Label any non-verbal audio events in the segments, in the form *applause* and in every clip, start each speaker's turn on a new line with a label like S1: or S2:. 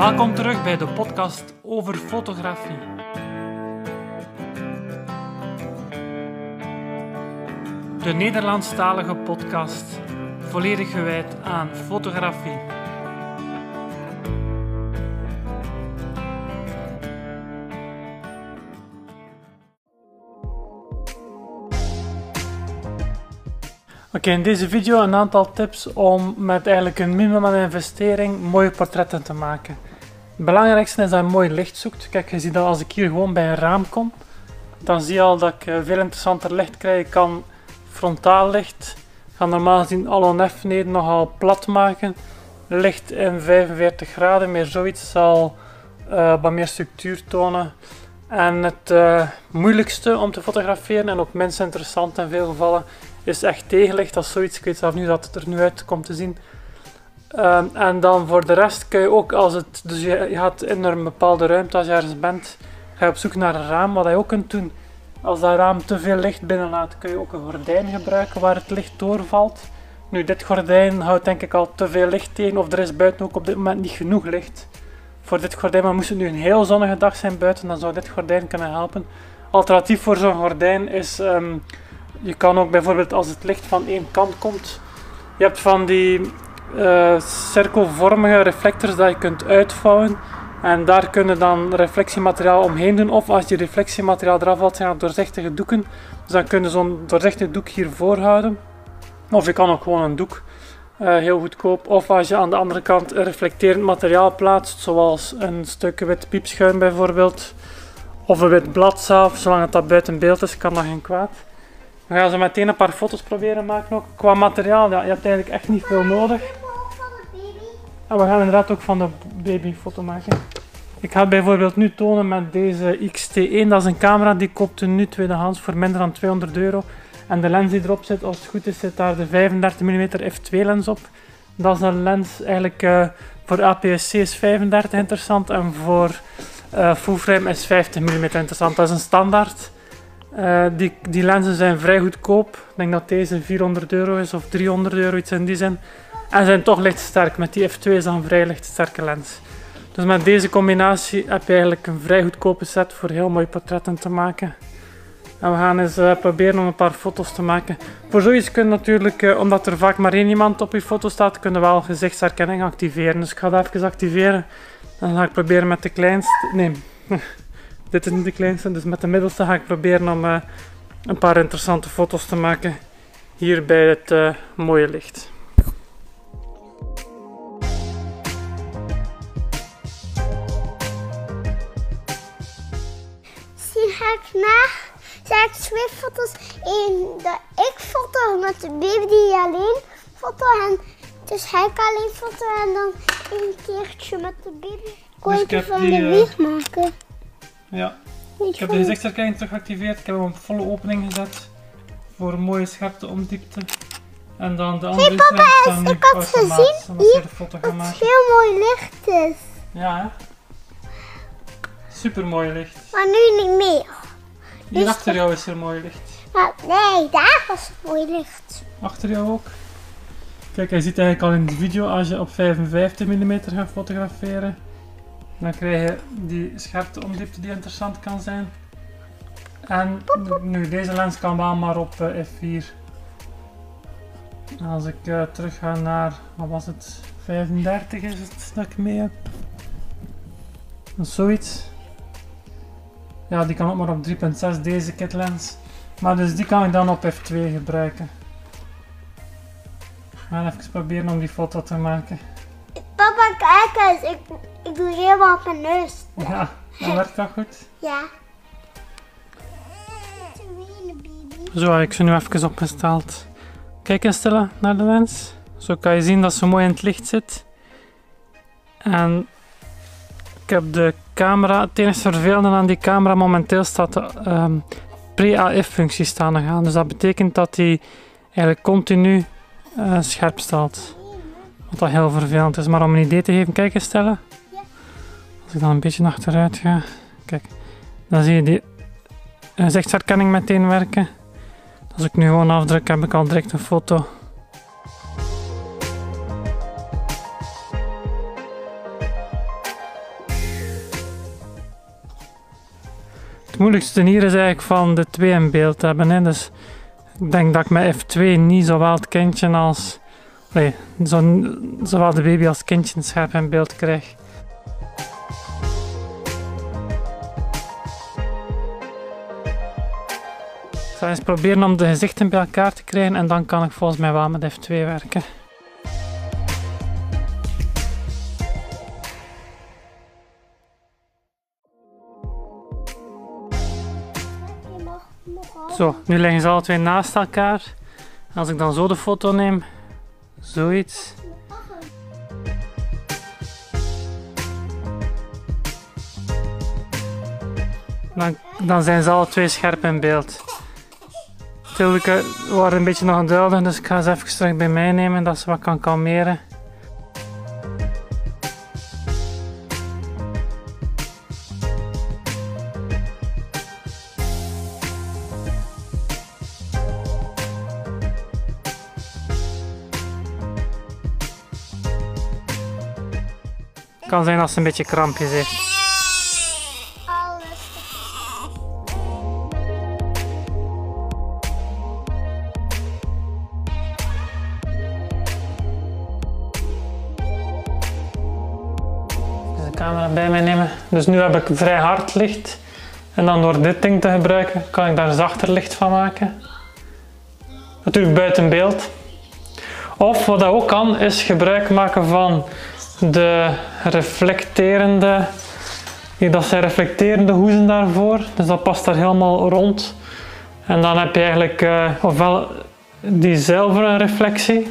S1: Welkom terug bij de podcast over fotografie. De Nederlandstalige podcast, volledig gewijd aan fotografie. Oké, in deze video een aantal tips om met eigenlijk een minimum aan investering mooie portretten te maken. Het belangrijkste is dat je mooi licht zoekt. Kijk, je ziet dat als ik hier gewoon bij een raam kom, dan zie je al dat ik eh, veel interessanter licht krijg. Ik kan frontaal licht, ga normaal gezien alle oneffenheden nogal plat maken. Licht in 45 graden, meer zoiets zal uh, wat meer structuur tonen. En het uh, moeilijkste om te fotograferen en ook minst interessant in veel gevallen is echt tegenlicht. Dat is zoiets, ik weet zelf nu dat het er nu uit komt te zien. Um, en dan voor de rest kun je ook als het, dus je, gaat in een bepaalde ruimte als je ergens bent, ga je op zoek naar een raam. Wat je ook kunt doen, als dat raam te veel licht binnenlaat, kun je ook een gordijn gebruiken waar het licht doorvalt. Nu, dit gordijn houdt denk ik al te veel licht tegen, of er is buiten ook op dit moment niet genoeg licht voor dit gordijn. Maar moest het nu een heel zonnige dag zijn buiten, dan zou dit gordijn kunnen helpen. Alternatief voor zo'n gordijn is um, je kan ook bijvoorbeeld als het licht van één kant komt, je hebt van die cirkelvormige reflectors dat je kunt uitvouwen. En daar kunnen dan reflectiemateriaal omheen doen. Of als je reflectiemateriaal eraf valt, zijn dat doorzichtige doeken. Dus dan kun je zo'n doorzichtig doek hiervoor houden. Of je kan ook gewoon een doek, uh, heel goedkoop. Of als je aan de andere kant reflecterend materiaal plaatst, zoals een stuk wit piepschuim bijvoorbeeld. Of een wit bladzaaf, zolang het dat buiten beeld is, kan dat geen kwaad. We gaan zo meteen een paar foto's proberen maken ook. Qua materiaal, ja, je hebt eigenlijk echt niet veel nodig. We gaan inderdaad ook van de baby foto maken. Ik ga bijvoorbeeld nu tonen met deze XT1. Dat is een camera die koopte nu tweedehands voor minder dan 200 euro. En de lens die erop zit, als het goed is, zit daar de 35 mm f2 lens op. Dat is een lens eigenlijk uh, voor APS-C is 35 interessant en voor uh, full frame is 50 mm interessant. Dat is een standaard. Uh, die, die lenzen zijn vrij goedkoop. Ik denk dat deze 400 euro is of 300 euro, iets in die zin. En zijn toch lichtsterk. Met die F2 is dat een vrij lichtsterke lens. Dus met deze combinatie heb je eigenlijk een vrij goedkope set voor heel mooie portretten te maken. En we gaan eens uh, proberen om een paar foto's te maken. Voor zoiets kun je natuurlijk, uh, omdat er vaak maar één iemand op je foto staat, kunnen we wel gezichtsherkenning activeren. Dus ik ga dat even activeren. Dan ga ik proberen met de kleinste... Nee, *laughs* dit is niet de kleinste, dus met de middelste ga ik proberen om uh, een paar interessante foto's te maken. Hier bij het mooie licht.
S2: ga ik na, ik twee foto's. Eén dat ik foto met de baby die alleen foto. En dus ga ik alleen foto en dan een keertje met de baby.
S1: Dus
S2: ik van die, de wieg maken.
S1: Ja. Ik heb de gezichtsherkenning terug geactiveerd. Ik heb hem op volle opening gezet. Voor een mooie scherpte omdiepte. En dan de andere
S2: hey, papa, is, ik had gezien hier het heel mooi licht is.
S1: Ja, hè? Super mooi licht.
S2: Maar nu niet meer.
S1: Hier dus achter jou is er mooi licht.
S2: Maar nee, daar was het mooi licht.
S1: Achter jou ook. Kijk, je ziet eigenlijk al in de video, als je op 55 mm gaat fotograferen, dan krijg je die scherpte omdiepte die interessant kan zijn. En nu, deze lens kan wel maar op uh, f4. Als ik uh, terug ga naar, wat was het, 35 is het dat ik mee heb. Zoiets. Ja, die kan ook maar op 3.6 deze kitlens. Maar dus die kan ik dan op f2 gebruiken. We gaan even proberen om die foto te maken.
S2: Papa, kijk eens. Ik, ik doe helemaal op mijn neus.
S1: Ja, dat werkt dat goed? *laughs*
S2: Ja.
S1: Zo heb ik ze nu even opgesteld. Kijk eens Stella naar de lens. Zo kan je zien dat ze mooi in het licht zit. En ik heb de camera, het enige vervelende aan die camera momenteel staat de um, pre-AF-functie staan te gaan. Dus dat betekent dat hij eigenlijk continu uh, scherp staat. Wat dat heel vervelend is, maar om een idee te geven, kijk eens stellen. Als ik dan een beetje achteruit ga, kijk, dan zie je die eh, gezichtsherkenning meteen werken. Als ik nu gewoon afdruk, heb ik al direct een foto. Het moeilijkste hier is eigenlijk van de twee in beeld hebben. Hè. Dus ik denk dat ik met F2 niet zowel het kindje als Nee, zo, zowel de baby als kindje scherp in beeld krijg. Ik ga eens proberen om de gezichten bij elkaar te krijgen en dan kan ik volgens mij wel met F2 werken. Zo, nu liggen ze alle twee naast elkaar. Als ik dan zo de foto neem, zoiets. Dan, dan zijn ze alle twee scherp in beeld. Tilke waren een beetje nog onduidelijk, dus ik ga ze even terug bij mij nemen, dat ze wat kan kalmeren. Kan zijn als ze een beetje krampjes heeft. Dus de camera bij mij nemen. Dus nu heb ik vrij hard licht. En dan door dit ding te gebruiken, kan ik daar zachter licht van maken. Natuurlijk buiten beeld. Of wat dat ook kan, is gebruik maken van de reflecterende. Dat zijn reflecterende hoezen daarvoor. Dus dat past daar helemaal rond. En dan heb je eigenlijk eh, ofwel die zilveren reflectie.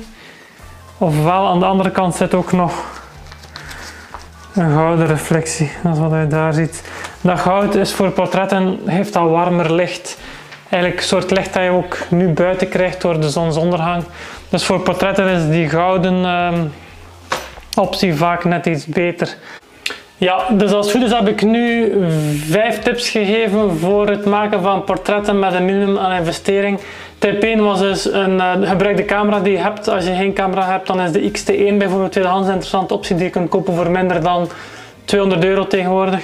S1: Ofwel aan de andere kant zit ook nog een gouden reflectie, dat is wat je daar ziet. Dat goud is voor portretten, heeft al warmer licht. Eigenlijk een soort licht dat je ook nu buiten krijgt door de zonsondergang. Dus voor portretten is die gouden ehm, optie vaak net iets beter. Ja, dus als goed is heb ik nu vijf tips gegeven voor het maken van portretten met een minimum aan investering. Tip 1 was dus een, eh, gebruik de camera die je hebt. Als je geen camera hebt, dan is de XT1 bijvoorbeeld tweedehands interessante optie die je kunt kopen voor minder dan 200 euro tegenwoordig.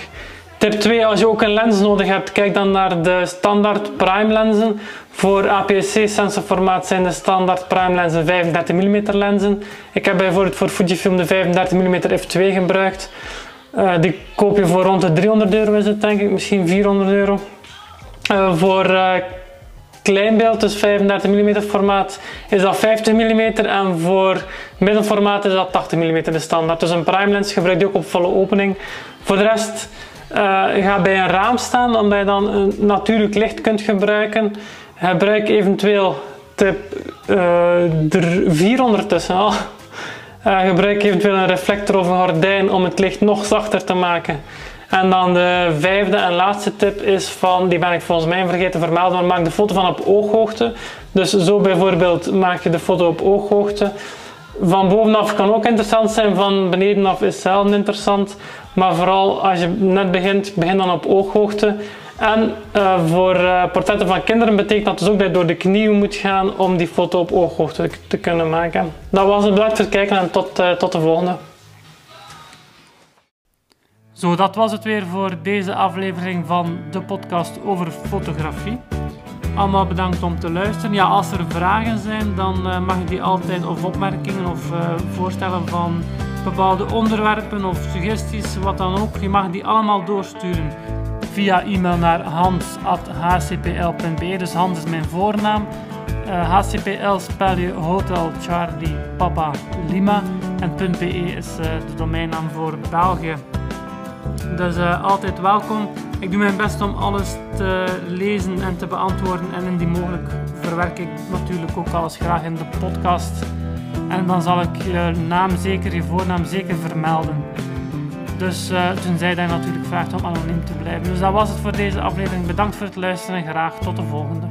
S1: Tip 2, als je ook een lens nodig hebt, kijk dan naar de standaard prime lenzen. Voor APS-C sensorformaat zijn de standaard prime lenzen 35 mm lenzen. Ik heb bijvoorbeeld voor Fujifilm de 35 mm f2 gebruikt. Eh, die koop je voor rond de 300 euro is het denk ik, misschien 400 euro. Eh, voor uh, kleinbeeld, dus 35 mm formaat, is dat 50 mm en voor middelformaat is dat 80 mm de standaard. Dus een prime lens gebruik je ook op volle opening. Voor de rest ga bij een raam staan, omdat je dan een natuurlijk licht kunt gebruiken. Gebruik eventueel tip 4 ondertussen al. Uh, gebruik eventueel een reflector of een gordijn om het licht nog zachter te maken. En dan de vijfde en laatste tip is van, die ben ik volgens mij vergeten te vermelden, maar maak de foto van op ooghoogte. Dus zo bijvoorbeeld maak je de foto op ooghoogte. Van bovenaf kan ook interessant zijn, van benedenaf is zelden interessant. Maar vooral als je net begint, begin dan op ooghoogte. En uh, voor uh, portretten van kinderen betekent dat dus ook dat je door de knieën moet gaan om die foto op ooghoogte te kunnen maken. Dat was het, bedankt voor het kijken en tot, uh, tot de volgende. Zo, dat was het weer voor deze aflevering van de podcast over fotografie. Allemaal bedankt om te luisteren. Ja, als er vragen zijn, dan mag je die altijd, of opmerkingen of voorstellen van bepaalde onderwerpen of suggesties, wat dan ook. Je mag die allemaal doorsturen via e-mail naar hans.hcpl.be. Dus Hans is mijn voornaam. Uh, HCPL spel je Hotel Charlie Papa Lima. En .be is uh, de domeinnaam voor België. Dus uh, altijd welkom. Ik doe mijn best om alles te lezen en te beantwoorden. En indien mogelijk verwerk ik natuurlijk ook alles graag in de podcast. En dan zal ik je naam zeker, je voornaam zeker vermelden. Dus uh, toen zei hij natuurlijk vraagt om anoniem te blijven. Dus dat was het voor deze aflevering. Bedankt voor het luisteren en graag tot de volgende.